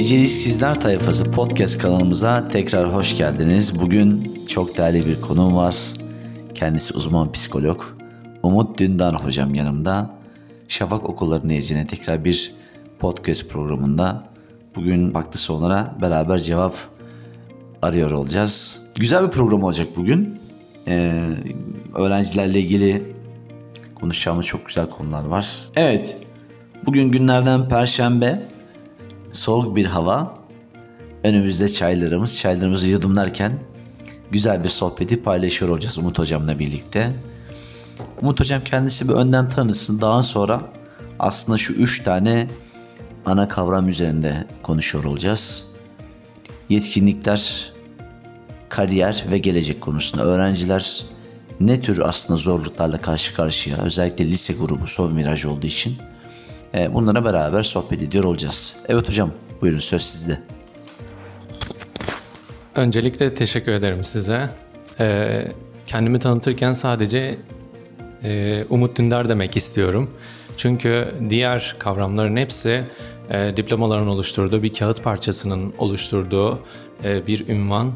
Beceriksizler Tayfası podcast kanalımıza tekrar hoş geldiniz. Bugün çok değerli bir konuğum var. Kendisi uzman psikolog. Umut Dündar hocam yanımda. Şafak Okulları Necine tekrar bir podcast programında. Bugün vakti sonlara beraber cevap arıyor olacağız. Güzel bir program olacak bugün. Ee, öğrencilerle ilgili konuşacağımız çok güzel konular var. Evet, bugün günlerden Perşembe. Soğuk bir hava. Önümüzde çaylarımız. Çaylarımızı yudumlarken güzel bir sohbeti paylaşıyor olacağız Umut Hocam'la birlikte. Umut Hocam kendisi bir önden tanısın. Daha sonra aslında şu üç tane ana kavram üzerinde konuşuyor olacağız. Yetkinlikler, kariyer ve gelecek konusunda öğrenciler ne tür aslında zorluklarla karşı karşıya özellikle lise grubu son viraj olduğu için bunlara beraber sohbet ediyor olacağız. Evet hocam buyurun söz sizde. Öncelikle teşekkür ederim size. Ee, kendimi tanıtırken sadece e, Umut Dündar demek istiyorum. Çünkü diğer kavramların hepsi e, diplomaların oluşturduğu bir kağıt parçasının oluşturduğu e, bir ünvan.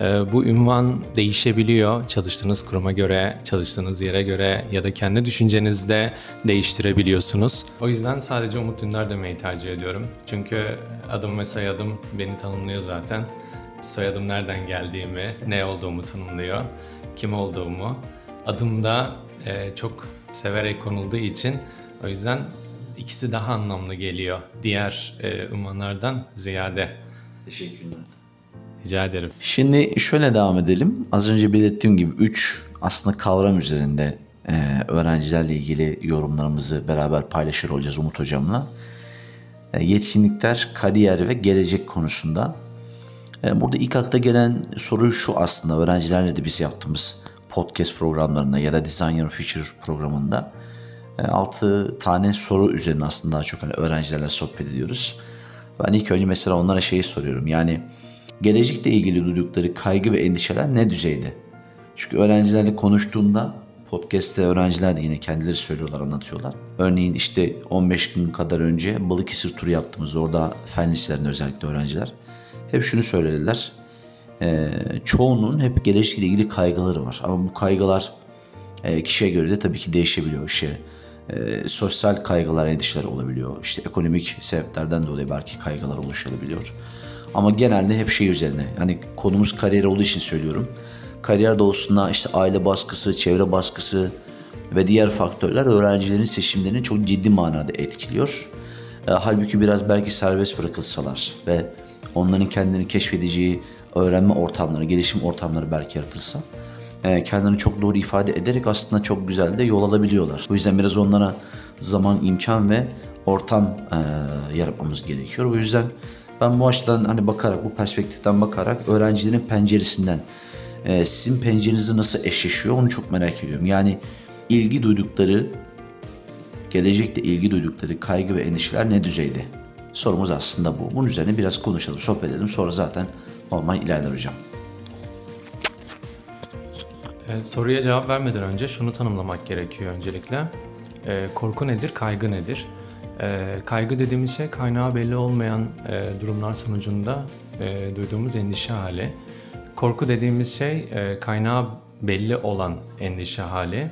E, bu ünvan değişebiliyor çalıştığınız kuruma göre, çalıştığınız yere göre ya da kendi düşüncenizde değiştirebiliyorsunuz. O yüzden sadece Umut Dündar demeyi tercih ediyorum. Çünkü adım ve soyadım beni tanımlıyor zaten. Soyadım nereden geldiğimi, ne olduğumu tanımlıyor, kim olduğumu. Adım da e, çok severek konulduğu için o yüzden ikisi daha anlamlı geliyor diğer e, ziyade. Teşekkürler. Rica ederim. Şimdi şöyle devam edelim. Az önce belirttiğim gibi 3 aslında kavram üzerinde e, öğrencilerle ilgili yorumlarımızı beraber paylaşır olacağız Umut Hocam'la. E, yetkinlikler, kariyer ve gelecek konusunda. E, burada ilk akla gelen soru şu aslında öğrencilerle de biz yaptığımız podcast programlarında ya da Design Your Future programında 6 tane soru üzerine aslında daha çok hani öğrencilerle sohbet ediyoruz. Ben ilk önce mesela onlara şeyi soruyorum. Yani gelecekle ilgili duydukları kaygı ve endişeler ne düzeyde? Çünkü öğrencilerle konuştuğumda podcast'te öğrenciler de yine kendileri söylüyorlar, anlatıyorlar. Örneğin işte 15 gün kadar önce Balıkesir turu yaptığımız orada fen liselerinde özellikle öğrenciler hep şunu söylediler. Ee, çoğunun hep gelecekle ilgili kaygıları var. Ama bu kaygılar e, kişiye göre de tabii ki değişebiliyor. İşte e, sosyal kaygılar, endişeler olabiliyor. İşte ekonomik sebeplerden dolayı belki kaygılar oluşabiliyor. Ama genelde hep şey üzerine. Yani konumuz kariyer olduğu için söylüyorum. Kariyer doğusunda işte aile baskısı, çevre baskısı ve diğer faktörler öğrencilerin seçimlerini çok ciddi manada etkiliyor. E, halbuki biraz belki serbest bırakılsalar ve onların kendini keşfedeceği öğrenme ortamları, gelişim ortamları belki yaratılsa e, kendilerini çok doğru ifade ederek aslında çok güzel de yol alabiliyorlar. O yüzden biraz onlara zaman, imkan ve ortam e, yaratmamız gerekiyor. O yüzden ben bu açıdan hani bakarak, bu perspektiften bakarak öğrencilerin penceresinden e, sizin pencerenizi nasıl eşleşiyor onu çok merak ediyorum. Yani ilgi duydukları, gelecekte ilgi duydukları kaygı ve endişeler ne düzeyde? Sorumuz aslında bu. Bunun üzerine biraz konuşalım, sohbet edelim. Sonra zaten normal ilerler hocam. Ee, soruya cevap vermeden önce şunu tanımlamak gerekiyor öncelikle. Ee, korku nedir, kaygı nedir? Ee, kaygı dediğimiz şey kaynağı belli olmayan e, durumlar sonucunda e, duyduğumuz endişe hali. Korku dediğimiz şey e, kaynağı belli olan endişe hali.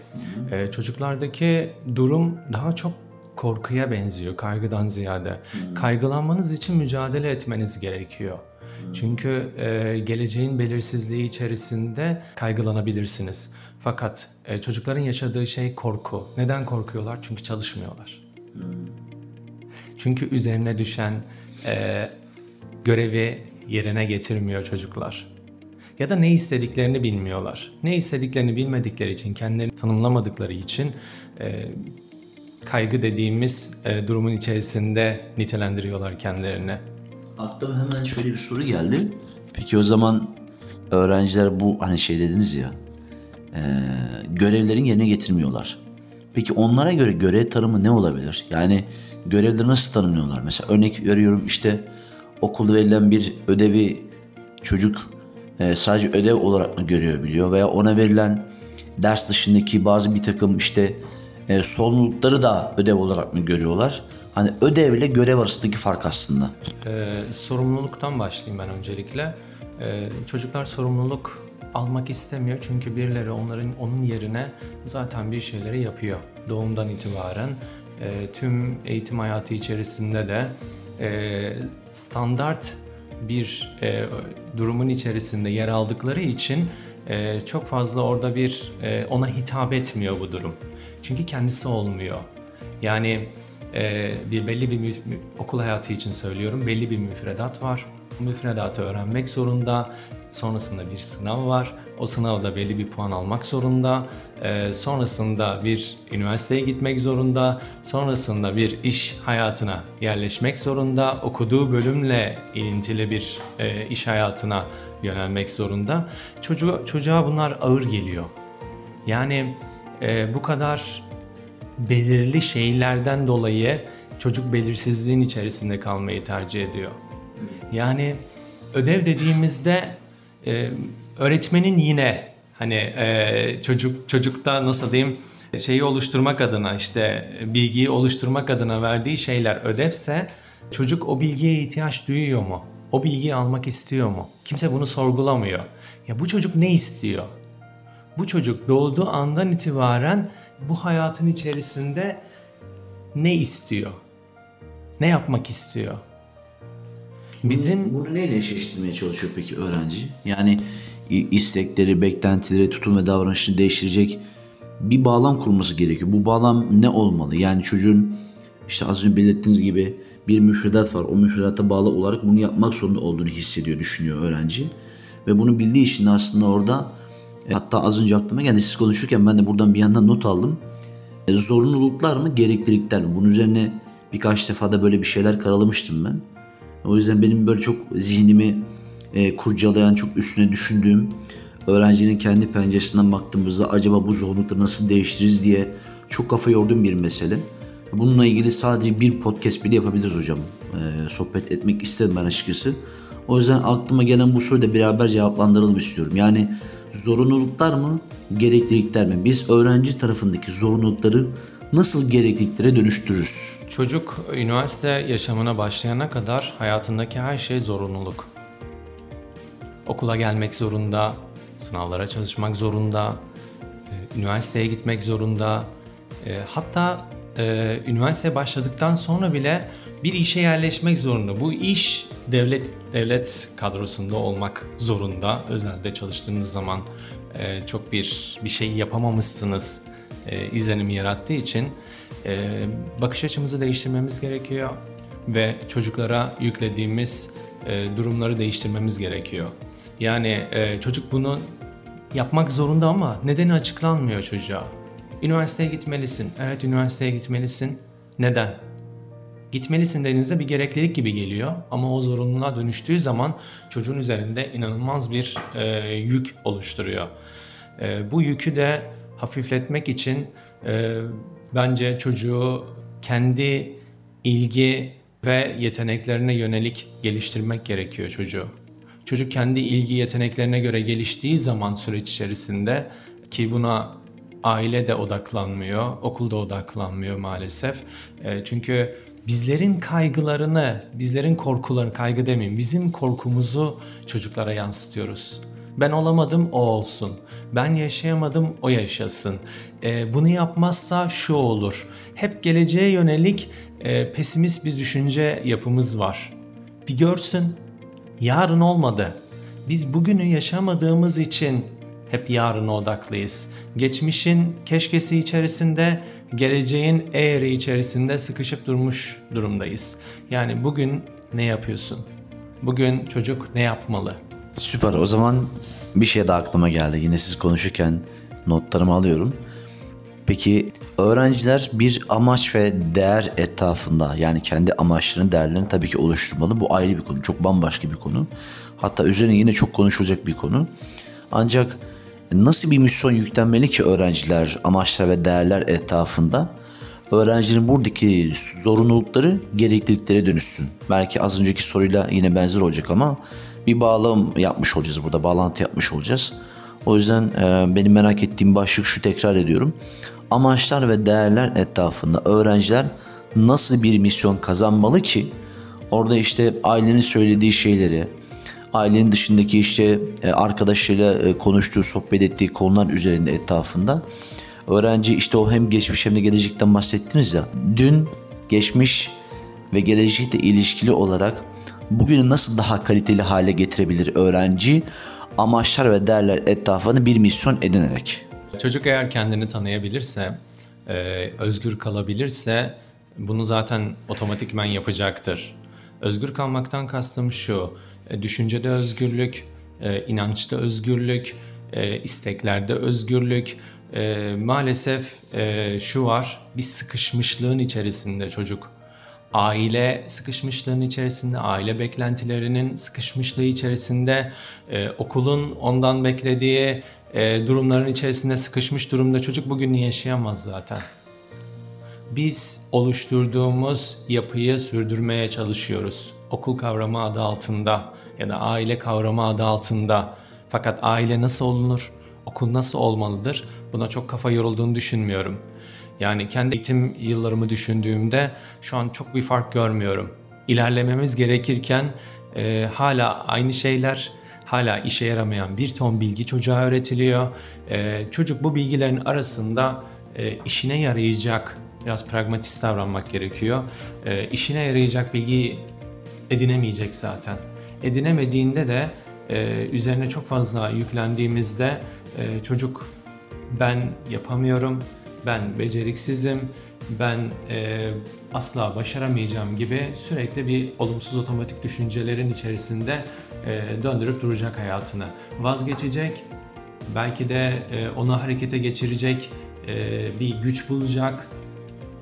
E, çocuklardaki durum daha çok korkuya benziyor kaygıdan ziyade. Kaygılanmanız için mücadele etmeniz gerekiyor. Çünkü e, geleceğin belirsizliği içerisinde kaygılanabilirsiniz. Fakat e, çocukların yaşadığı şey korku. Neden korkuyorlar? Çünkü çalışmıyorlar. Çünkü üzerine düşen e, görevi yerine getirmiyor çocuklar. Ya da ne istediklerini bilmiyorlar. Ne istediklerini bilmedikleri için, kendilerini tanımlamadıkları için e, kaygı dediğimiz e, durumun içerisinde nitelendiriyorlar kendilerini. Aklıma hemen şöyle bir soru geldi. Peki o zaman öğrenciler bu hani şey dediniz ya e, görevlerin yerine getirmiyorlar. Peki onlara göre görev tanımı ne olabilir? Yani görevleri nasıl tanımlıyorlar? Mesela örnek veriyorum işte okulda verilen bir ödevi çocuk e, sadece ödev olarak mı görüyor biliyor veya ona verilen ders dışındaki bazı bir takım işte e, sorumlulukları da ödev olarak mı görüyorlar? Hani ödevle görev arasındaki fark aslında. Ee, sorumluluktan başlayayım ben öncelikle. Ee, çocuklar sorumluluk almak istemiyor çünkü birileri onların onun yerine zaten bir şeyleri yapıyor. Doğumdan itibaren e, tüm eğitim hayatı içerisinde de e, standart bir e, durumun içerisinde yer aldıkları için e, çok fazla orada bir ona hitap etmiyor bu durum. Çünkü kendisi olmuyor. Yani bir belli bir okul hayatı için söylüyorum belli bir müfredat var. Bu müfredatı öğrenmek zorunda. Sonrasında bir sınav var. O sınavda belli bir puan almak zorunda. E, sonrasında bir üniversiteye gitmek zorunda. Sonrasında bir iş hayatına yerleşmek zorunda. Okuduğu bölümle ilintili bir e, iş hayatına yönelmek zorunda. Çocuğa, çocuğa bunlar ağır geliyor. Yani e, bu kadar belirli şeylerden dolayı çocuk belirsizliğin içerisinde kalmayı tercih ediyor. Yani ödev dediğimizde e, öğretmenin yine hani e, çocuk çocukta nasıl diyeyim şeyi oluşturmak adına işte bilgiyi oluşturmak adına verdiği şeyler ödevse çocuk o bilgiye ihtiyaç duyuyor mu? O bilgiyi almak istiyor mu? Kimse bunu sorgulamıyor. Ya bu çocuk ne istiyor? Bu çocuk doğduğu andan itibaren bu hayatın içerisinde ne istiyor? Ne yapmak istiyor? Bizim Bunu neyle eşleştirmeye çalışıyor peki öğrenci? Yani istekleri, beklentileri, tutum ve davranışını değiştirecek bir bağlam kurması gerekiyor. Bu bağlam ne olmalı? Yani çocuğun işte az önce belirttiğiniz gibi bir müfredat var. O müfredata bağlı olarak bunu yapmak zorunda olduğunu hissediyor, düşünüyor öğrenci. Ve bunu bildiği için aslında orada e, hatta az önce aklıma geldi siz konuşurken ben de buradan bir yandan not aldım. E, zorunluluklar mı, gereklilikler mi? Bunun üzerine birkaç defa da böyle bir şeyler karalamıştım ben. O yüzden benim böyle çok zihnimi e, kurcalayan, çok üstüne düşündüğüm, öğrencinin kendi penceresinden baktığımızda acaba bu zorunlulukları nasıl değiştiririz diye çok kafa yorduğum bir mesele. Bununla ilgili sadece bir podcast bile yapabiliriz hocam. E, sohbet etmek isterim ben açıkçası. O yüzden aklıma gelen bu soruyu da beraber cevaplandıralım istiyorum. Yani zorunluluklar mı, gereklilikler mi? Biz öğrenci tarafındaki zorunlulukları nasıl gerekliliklere dönüştürürüz? çocuk üniversite yaşamına başlayana kadar hayatındaki her şey zorunluluk. Okula gelmek zorunda, sınavlara çalışmak zorunda, e, üniversiteye gitmek zorunda. E, Hatta e, üniversiteye başladıktan sonra bile bir işe yerleşmek zorunda. Bu iş devlet devlet kadrosunda olmak zorunda. Özelde çalıştığınız zaman çok bir bir şey yapamamışsınız izlenimi yarattığı için bakış açımızı değiştirmemiz gerekiyor ve çocuklara yüklediğimiz durumları değiştirmemiz gerekiyor. Yani e, çocuk bunu yapmak zorunda ama nedeni açıklanmıyor çocuğa. Üniversiteye gitmelisin. Evet üniversiteye gitmelisin. Neden? Gitmelisin dediğinizde bir gereklilik gibi geliyor ama o zorunluluğa dönüştüğü zaman çocuğun üzerinde inanılmaz bir e, yük oluşturuyor. E, bu yükü de hafifletmek için e, bence çocuğu kendi ilgi ve yeteneklerine yönelik geliştirmek gerekiyor çocuğu. Çocuk kendi ilgi yeteneklerine göre geliştiği zaman süreç içerisinde ki buna aile de odaklanmıyor, okulda odaklanmıyor maalesef. E, çünkü bizlerin kaygılarını, bizlerin korkularını, kaygı demeyeyim, bizim korkumuzu çocuklara yansıtıyoruz. Ben olamadım, o olsun. Ben yaşayamadım, o yaşasın. E, bunu yapmazsa şu olur. Hep geleceğe yönelik e, pesimist bir düşünce yapımız var. Bir görsün, yarın olmadı. Biz bugünü yaşamadığımız için hep yarına odaklıyız. Geçmişin keşkesi içerisinde, geleceğin eğri içerisinde sıkışıp durmuş durumdayız. Yani bugün ne yapıyorsun? Bugün çocuk ne yapmalı? Süper. O zaman bir şey daha aklıma geldi. Yine siz konuşurken notlarımı alıyorum. Peki öğrenciler bir amaç ve değer etrafında yani kendi amaçlarını, değerlerini tabii ki oluşturmalı. Bu ayrı bir konu. Çok bambaşka bir konu. Hatta üzerine yine çok konuşulacak bir konu. Ancak nasıl bir misyon yüklenmeli ki öğrenciler amaçlar ve değerler etrafında? Öğrencinin buradaki zorunlulukları gerekliliklere dönüşsün. Belki az önceki soruyla yine benzer olacak ama bir bağlam yapmış olacağız burada. Bağlantı yapmış olacağız. O yüzden e, benim merak ettiğim başlık şu tekrar ediyorum. Amaçlar ve değerler etrafında öğrenciler nasıl bir misyon kazanmalı ki orada işte ailenin söylediği şeyleri, ailenin dışındaki işte e, arkadaşlarıyla e, konuştuğu, sohbet ettiği konular üzerinde etrafında öğrenci işte o hem geçmiş hem de gelecekten bahsettiniz ya. Dün, geçmiş ve gelecekle ilişkili olarak bugünü nasıl daha kaliteli hale getirebilir öğrenci amaçlar ve değerler etrafını bir misyon edinerek. Çocuk eğer kendini tanıyabilirse, e, özgür kalabilirse bunu zaten otomatikmen yapacaktır. Özgür kalmaktan kastım şu, e, düşüncede özgürlük, e, inançta özgürlük, isteklerde özgürlük. Maalesef şu var, bir sıkışmışlığın içerisinde çocuk. Aile sıkışmışlığın içerisinde, aile beklentilerinin sıkışmışlığı içerisinde, e, okulun ondan beklediği e, durumların içerisinde sıkışmış durumda çocuk bugünü yaşayamaz zaten biz oluşturduğumuz yapıyı sürdürmeye çalışıyoruz. Okul kavramı adı altında ya da aile kavramı adı altında. Fakat aile nasıl olunur? Okul nasıl olmalıdır? Buna çok kafa yorulduğunu düşünmüyorum. Yani kendi eğitim yıllarımı düşündüğümde şu an çok bir fark görmüyorum. İlerlememiz gerekirken e, hala aynı şeyler, hala işe yaramayan bir ton bilgi çocuğa öğretiliyor. E, çocuk bu bilgilerin arasında e, işine yarayacak biraz pragmatist davranmak gerekiyor. E, işine yarayacak bilgi edinemeyecek zaten. Edinemediğinde de e, üzerine çok fazla yüklendiğimizde e, çocuk ben yapamıyorum, ben beceriksizim, ben e, asla başaramayacağım gibi sürekli bir olumsuz otomatik düşüncelerin içerisinde e, döndürüp duracak hayatını. Vazgeçecek, belki de e, onu harekete geçirecek e, bir güç bulacak,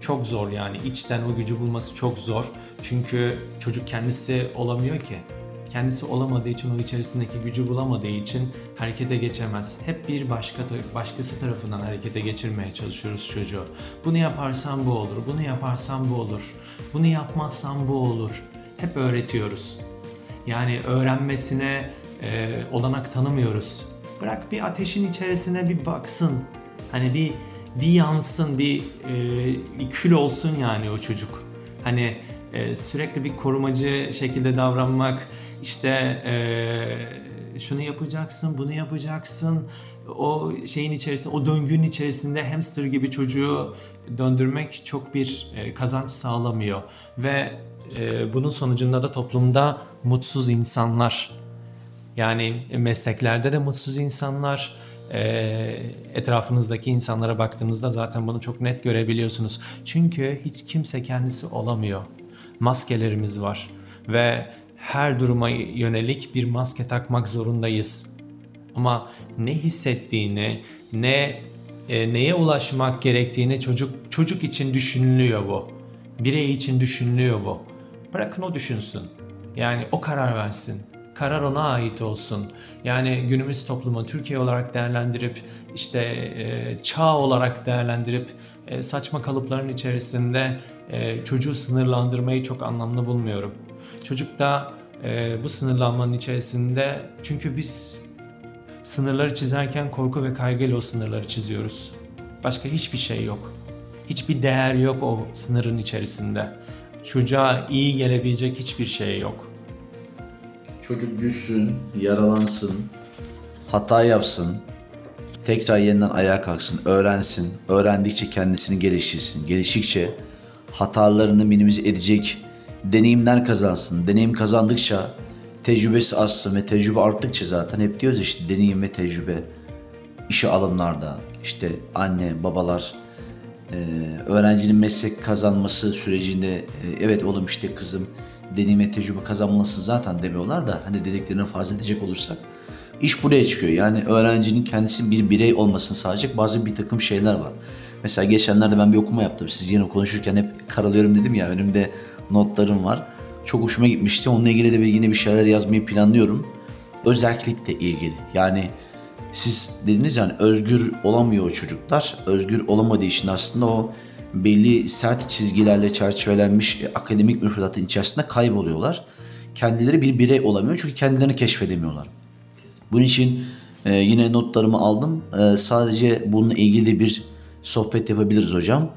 çok zor yani içten o gücü bulması çok zor. Çünkü çocuk kendisi olamıyor ki. Kendisi olamadığı için o içerisindeki gücü bulamadığı için harekete geçemez. Hep bir başka başkası tarafından harekete geçirmeye çalışıyoruz çocuğu. Bunu yaparsam bu olur, bunu yaparsam bu olur. Bunu yapmazsam bu olur. Hep öğretiyoruz. Yani öğrenmesine e, olanak tanımıyoruz. Bırak bir ateşin içerisine bir baksın. Hani bir bir yansın, bir, e, bir kül olsun yani o çocuk. Hani e, sürekli bir korumacı şekilde davranmak, işte e, şunu yapacaksın, bunu yapacaksın, o şeyin içerisinde, o döngünün içerisinde hamster gibi çocuğu döndürmek çok bir e, kazanç sağlamıyor ve e, bunun sonucunda da toplumda mutsuz insanlar yani mesleklerde de mutsuz insanlar, etrafınızdaki insanlara baktığınızda zaten bunu çok net görebiliyorsunuz. Çünkü hiç kimse kendisi olamıyor. Maskelerimiz var ve her duruma yönelik bir maske takmak zorundayız. Ama ne hissettiğini, ne e, neye ulaşmak gerektiğini çocuk çocuk için düşünülüyor bu. Birey için düşünülüyor bu. Bırakın o düşünsün. Yani o karar versin karar ona ait olsun. Yani günümüz toplumu Türkiye olarak değerlendirip işte e, çağ olarak değerlendirip e, saçma kalıpların içerisinde e, çocuğu sınırlandırmayı çok anlamlı bulmuyorum. Çocuk da e, bu sınırlanmanın içerisinde çünkü biz sınırları çizerken korku ve kaygıyla o sınırları çiziyoruz. Başka hiçbir şey yok. Hiçbir değer yok o sınırın içerisinde. Çocuğa iyi gelebilecek hiçbir şey yok. Çocuk düşsün, yaralansın, hata yapsın, tekrar yeniden ayağa kalksın, öğrensin. Öğrendikçe kendisini geliştirsin. Geliştikçe hatalarını minimize edecek deneyimler kazansın. Deneyim kazandıkça tecrübesi artsın ve tecrübe arttıkça zaten hep diyoruz işte deneyim ve tecrübe işe alımlarda işte anne babalar öğrencinin meslek kazanması sürecinde evet oğlum işte kızım deneyim ve tecrübe kazanmalısın zaten demiyorlar da hani dediklerine farz edecek olursak iş buraya çıkıyor. Yani öğrencinin kendisi bir birey olmasını sağlayacak bazı bir takım şeyler var. Mesela geçenlerde ben bir okuma yaptım. Siz yine konuşurken hep karalıyorum dedim ya önümde notlarım var. Çok hoşuma gitmişti. Onunla ilgili de yine bir şeyler yazmayı planlıyorum. Özellikle ilgili. Yani siz dediniz yani özgür olamıyor o çocuklar. Özgür olamadığı için aslında o belli sert çizgilerle çerçevelenmiş akademik müfredatın içerisinde kayboluyorlar. Kendileri bir birey olamıyor çünkü kendilerini keşfedemiyorlar. Bunun için e, yine notlarımı aldım. E, sadece bununla ilgili bir sohbet yapabiliriz hocam.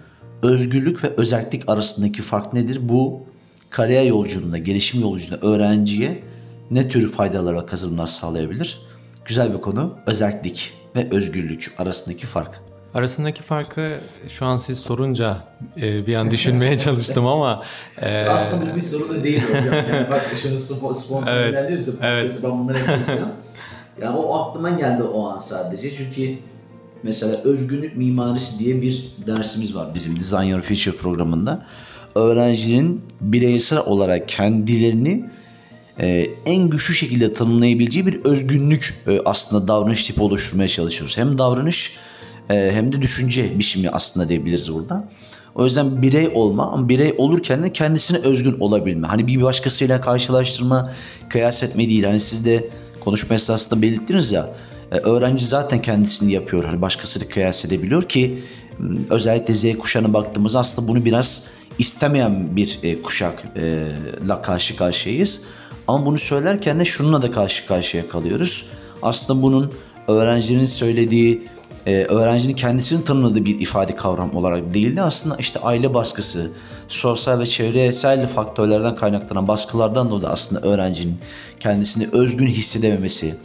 özgürlük ve özellik arasındaki fark nedir? Bu kariyer yolculuğunda, gelişim yolculuğunda öğrenciye ne tür faydalar ve kazanımlar sağlayabilir? Güzel bir konu. Özellik ve özgürlük arasındaki fark. Arasındaki farkı şu an siz sorunca e, bir an düşünmeye çalıştım ama e, Aslında bu bir soru da değil hocam. Yani bak şunu spon, spon Evet, ilerliyoruz ya, evet. ben bunları yapacağım. yani o aklıma geldi o an sadece. Çünkü mesela özgünlük mimarisi diye bir dersimiz var bizim Design Your Future programında. Öğrencinin bireysel olarak kendilerini e, en güçlü şekilde tanımlayabileceği bir özgünlük e, aslında davranış tipi oluşturmaya çalışıyoruz. Hem davranış e, hem de düşünce biçimi aslında diyebiliriz burada. O yüzden birey olma ama birey olurken de kendisine özgün olabilme. Hani bir başkasıyla karşılaştırma, kıyas etme değil. Hani siz de konuşma esnasında belirttiniz ya. E, öğrenci zaten kendisini yapıyor. Hani başkasıyla kıyas edebiliyor ki m, özellikle Z kuşağına baktığımızda aslında bunu biraz istemeyen bir e, kuşakla karşı karşıyayız. Ama bunu söylerken de şununla da karşı karşıya kalıyoruz. Aslında bunun öğrencinin söylediği, e, öğrencinin kendisini tanımladığı bir ifade kavram olarak değil de aslında işte aile baskısı, sosyal ve çevresel faktörlerden kaynaklanan baskılardan dolayı aslında öğrencinin kendisini özgün hissedememesi,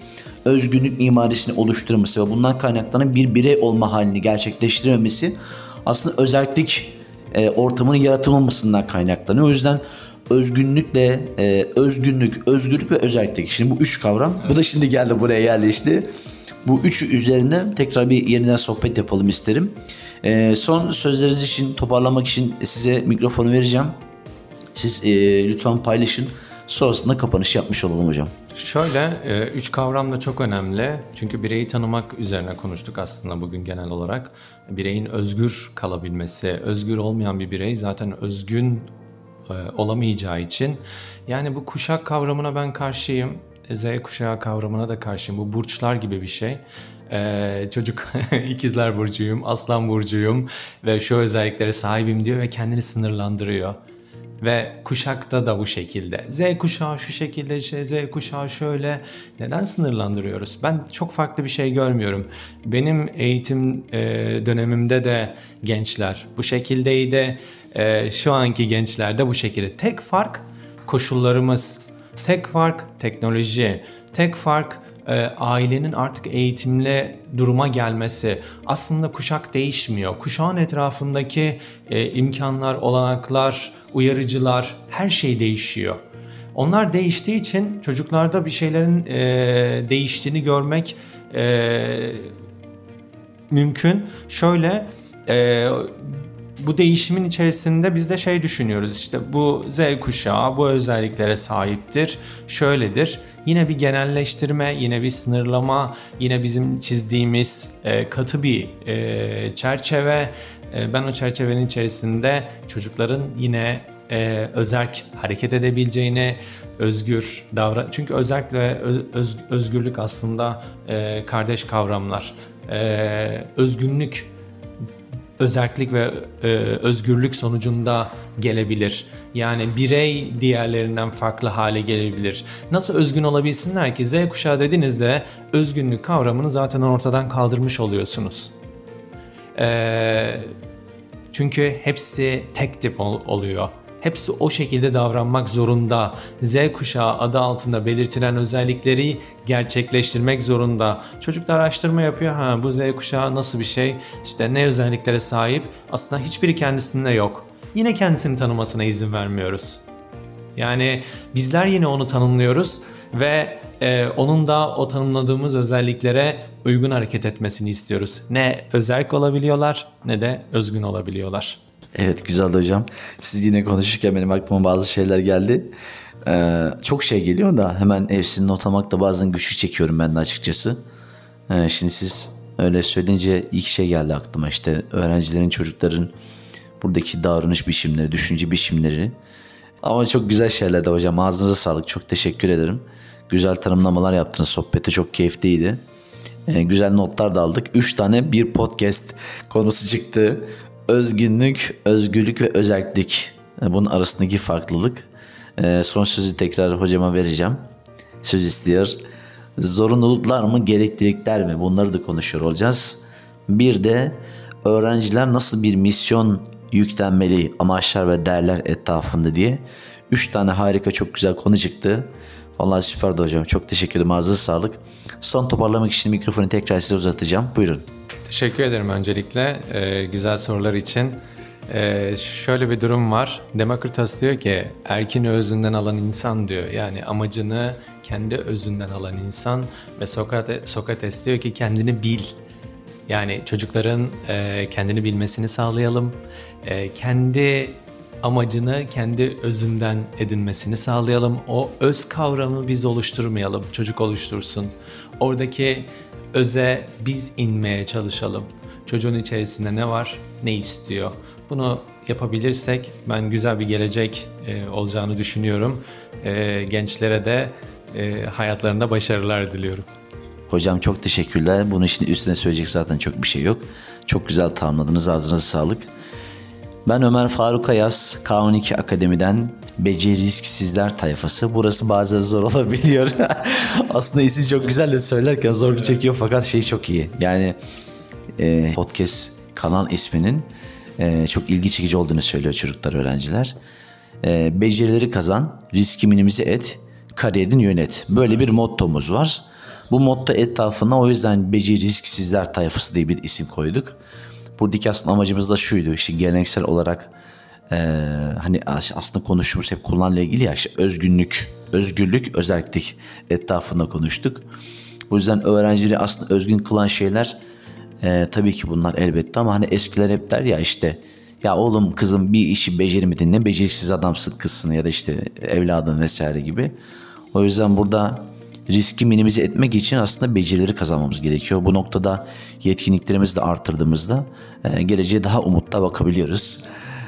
özgünlük mimarisini oluşturması ve bundan kaynaklanan bir birey olma halini gerçekleştirememesi aslında özellik e, ortamının yaratılmamasından kaynaklanıyor. O yüzden özgünlükle e, özgünlük, özgürlük ve özellik. Şimdi bu üç kavram. Bu da şimdi geldi buraya yerleşti. Bu üçü üzerine tekrar bir yeniden sohbet yapalım isterim. E, son sözleriniz için toparlamak için size mikrofonu vereceğim. Siz e, lütfen paylaşın. Sonrasında kapanış yapmış olalım hocam. Şöyle, e, üç kavram da çok önemli. Çünkü bireyi tanımak üzerine konuştuk aslında bugün genel olarak. Bireyin özgür kalabilmesi, özgür olmayan bir birey zaten özgün e, olamayacağı için. Yani bu kuşak kavramına ben karşıyım. Z kuşağı kavramına da karşıyım. Bu burçlar gibi bir şey. Ee, çocuk ikizler burcuyum, aslan burcuyum ve şu özelliklere sahibim diyor ve kendini sınırlandırıyor. Ve kuşakta da bu şekilde. Z kuşağı şu şekilde, Z kuşağı şöyle. Neden sınırlandırıyoruz? Ben çok farklı bir şey görmüyorum. Benim eğitim e, dönemimde de gençler bu şekildeydi. E, şu anki gençler de bu şekilde. Tek fark koşullarımız. Tek fark teknoloji. Tek fark e, ailenin artık eğitimle duruma gelmesi. Aslında kuşak değişmiyor. Kuşağın etrafındaki e, imkanlar, olanaklar, uyarıcılar her şey değişiyor. Onlar değiştiği için çocuklarda bir şeylerin e, değiştiğini görmek e, mümkün. Şöyle e, bu değişimin içerisinde biz de şey düşünüyoruz işte bu Z kuşağı bu özelliklere sahiptir, şöyledir. Yine bir genelleştirme, yine bir sınırlama, yine bizim çizdiğimiz e, katı bir e, çerçeve. E, ben o çerçevenin içerisinde çocukların yine e, özerk hareket edebileceğini, özgür davran çünkü özerk ve öz- öz- özgürlük aslında e, kardeş kavramlar. E, özgünlük özerklik ve e, özgürlük sonucunda gelebilir. Yani birey diğerlerinden farklı hale gelebilir. Nasıl özgün olabilsinler ki Z kuşağı dediğinizde özgünlük kavramını zaten ortadan kaldırmış oluyorsunuz. Eee çünkü hepsi tek tip ol- oluyor. Hepsi o şekilde davranmak zorunda. Z kuşağı adı altında belirtilen özellikleri gerçekleştirmek zorunda. Çocuklar araştırma yapıyor. Ha bu Z kuşağı nasıl bir şey? İşte ne özelliklere sahip? Aslında hiçbiri kendisinde yok. Yine kendisini tanımasına izin vermiyoruz. Yani bizler yine onu tanımlıyoruz ve e, onun da o tanımladığımız özelliklere uygun hareket etmesini istiyoruz. Ne özerk olabiliyorlar ne de özgün olabiliyorlar. Evet güzeldi hocam. Siz yine konuşurken benim aklıma bazı şeyler geldi. Ee, çok şey geliyor da hemen hepsini not almakta bazen güçlük çekiyorum ben de açıkçası. Ee, şimdi siz öyle söyleyince ilk şey geldi aklıma işte öğrencilerin, çocukların buradaki davranış biçimleri, düşünce biçimleri. Ama çok güzel şeyler de hocam. Ağzınıza sağlık. Çok teşekkür ederim. Güzel tanımlamalar yaptınız. Sohbeti çok keyifliydi. Ee, güzel notlar da aldık. Üç tane bir podcast konusu çıktı. Özgünlük, özgürlük ve özellik. Bunun arasındaki farklılık. Ee, son sözü tekrar hocama vereceğim. Söz istiyor. Zorunluluklar mı, gereklilikler mi? Bunları da konuşuyor olacağız. Bir de öğrenciler nasıl bir misyon yüklenmeli amaçlar ve değerler etrafında diye. Üç tane harika çok güzel konu çıktı. Vallahi süperdi hocam. Çok teşekkür ederim. Ağzınıza sağlık. Son toparlamak için mikrofonu tekrar size uzatacağım. Buyurun. Teşekkür ederim öncelikle e, güzel sorular için. E, şöyle bir durum var. Demokritos diyor ki erkini özünden alan insan diyor. Yani amacını kendi özünden alan insan ve Sokrates, Sokrates diyor ki kendini bil. Yani çocukların e, kendini bilmesini sağlayalım. E, kendi amacını kendi özünden edinmesini sağlayalım. O öz kavramı biz oluşturmayalım, çocuk oluştursun. Oradaki öze biz inmeye çalışalım. Çocuğun içerisinde ne var, ne istiyor. Bunu yapabilirsek ben güzel bir gelecek e, olacağını düşünüyorum. E, gençlere de e, hayatlarında başarılar diliyorum. Hocam çok teşekkürler. Bunun için üstüne söyleyecek zaten çok bir şey yok. Çok güzel tamamladınız. Ağzınıza sağlık. Ben Ömer Faruk Ayaz, K12 Akademi'den Beceriksizler tayfası. Burası bazen zor olabiliyor. Aslında isim çok güzel de söylerken zorlu çekiyor fakat şey çok iyi. Yani e, podcast kanal isminin e, çok ilgi çekici olduğunu söylüyor çocuklar, öğrenciler. E, becerileri kazan, riski minimize et, kariyerini yönet. Böyle bir mottomuz var. Bu motto etrafına o yüzden beceriksizler tayfası diye bir isim koyduk. Buradaki aslında amacımız da şuydu. İşte geleneksel olarak e, hani aslında konuştuğumuz hep kullanımla ilgili ya işte özgünlük, özgürlük, özellik etrafında konuştuk. Bu yüzden öğrencileri aslında özgün kılan şeyler e, tabii ki bunlar elbette ama hani eskiler hep der ya işte ya oğlum kızım bir işi beceremedin ne beceriksiz adamsın kızsın ya da işte evladın vesaire gibi. O yüzden burada riski minimize etmek için aslında becerileri kazanmamız gerekiyor. Bu noktada yetkinliklerimizi de arttırdığımızda e, geleceğe daha umutla bakabiliyoruz.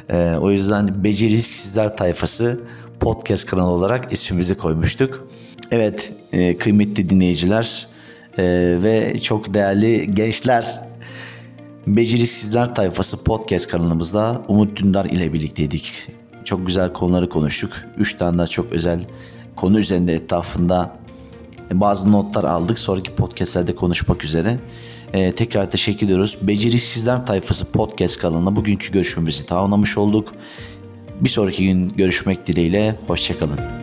E, o yüzden Beceriksizler Tayfası podcast kanalı olarak ismimizi koymuştuk. Evet e, kıymetli dinleyiciler ve çok değerli gençler Beceriksizler Tayfası podcast kanalımızda Umut Dündar ile birlikteydik. Çok güzel konuları konuştuk. Üç tane daha çok özel konu üzerinde etrafında bazı notlar aldık. Sonraki podcastlerde konuşmak üzere. Ee, tekrar teşekkür ediyoruz. Beceriksizler Tayfası podcast kanalına bugünkü görüşmemizi tamamlamış olduk. Bir sonraki gün görüşmek dileğiyle. Hoşçakalın.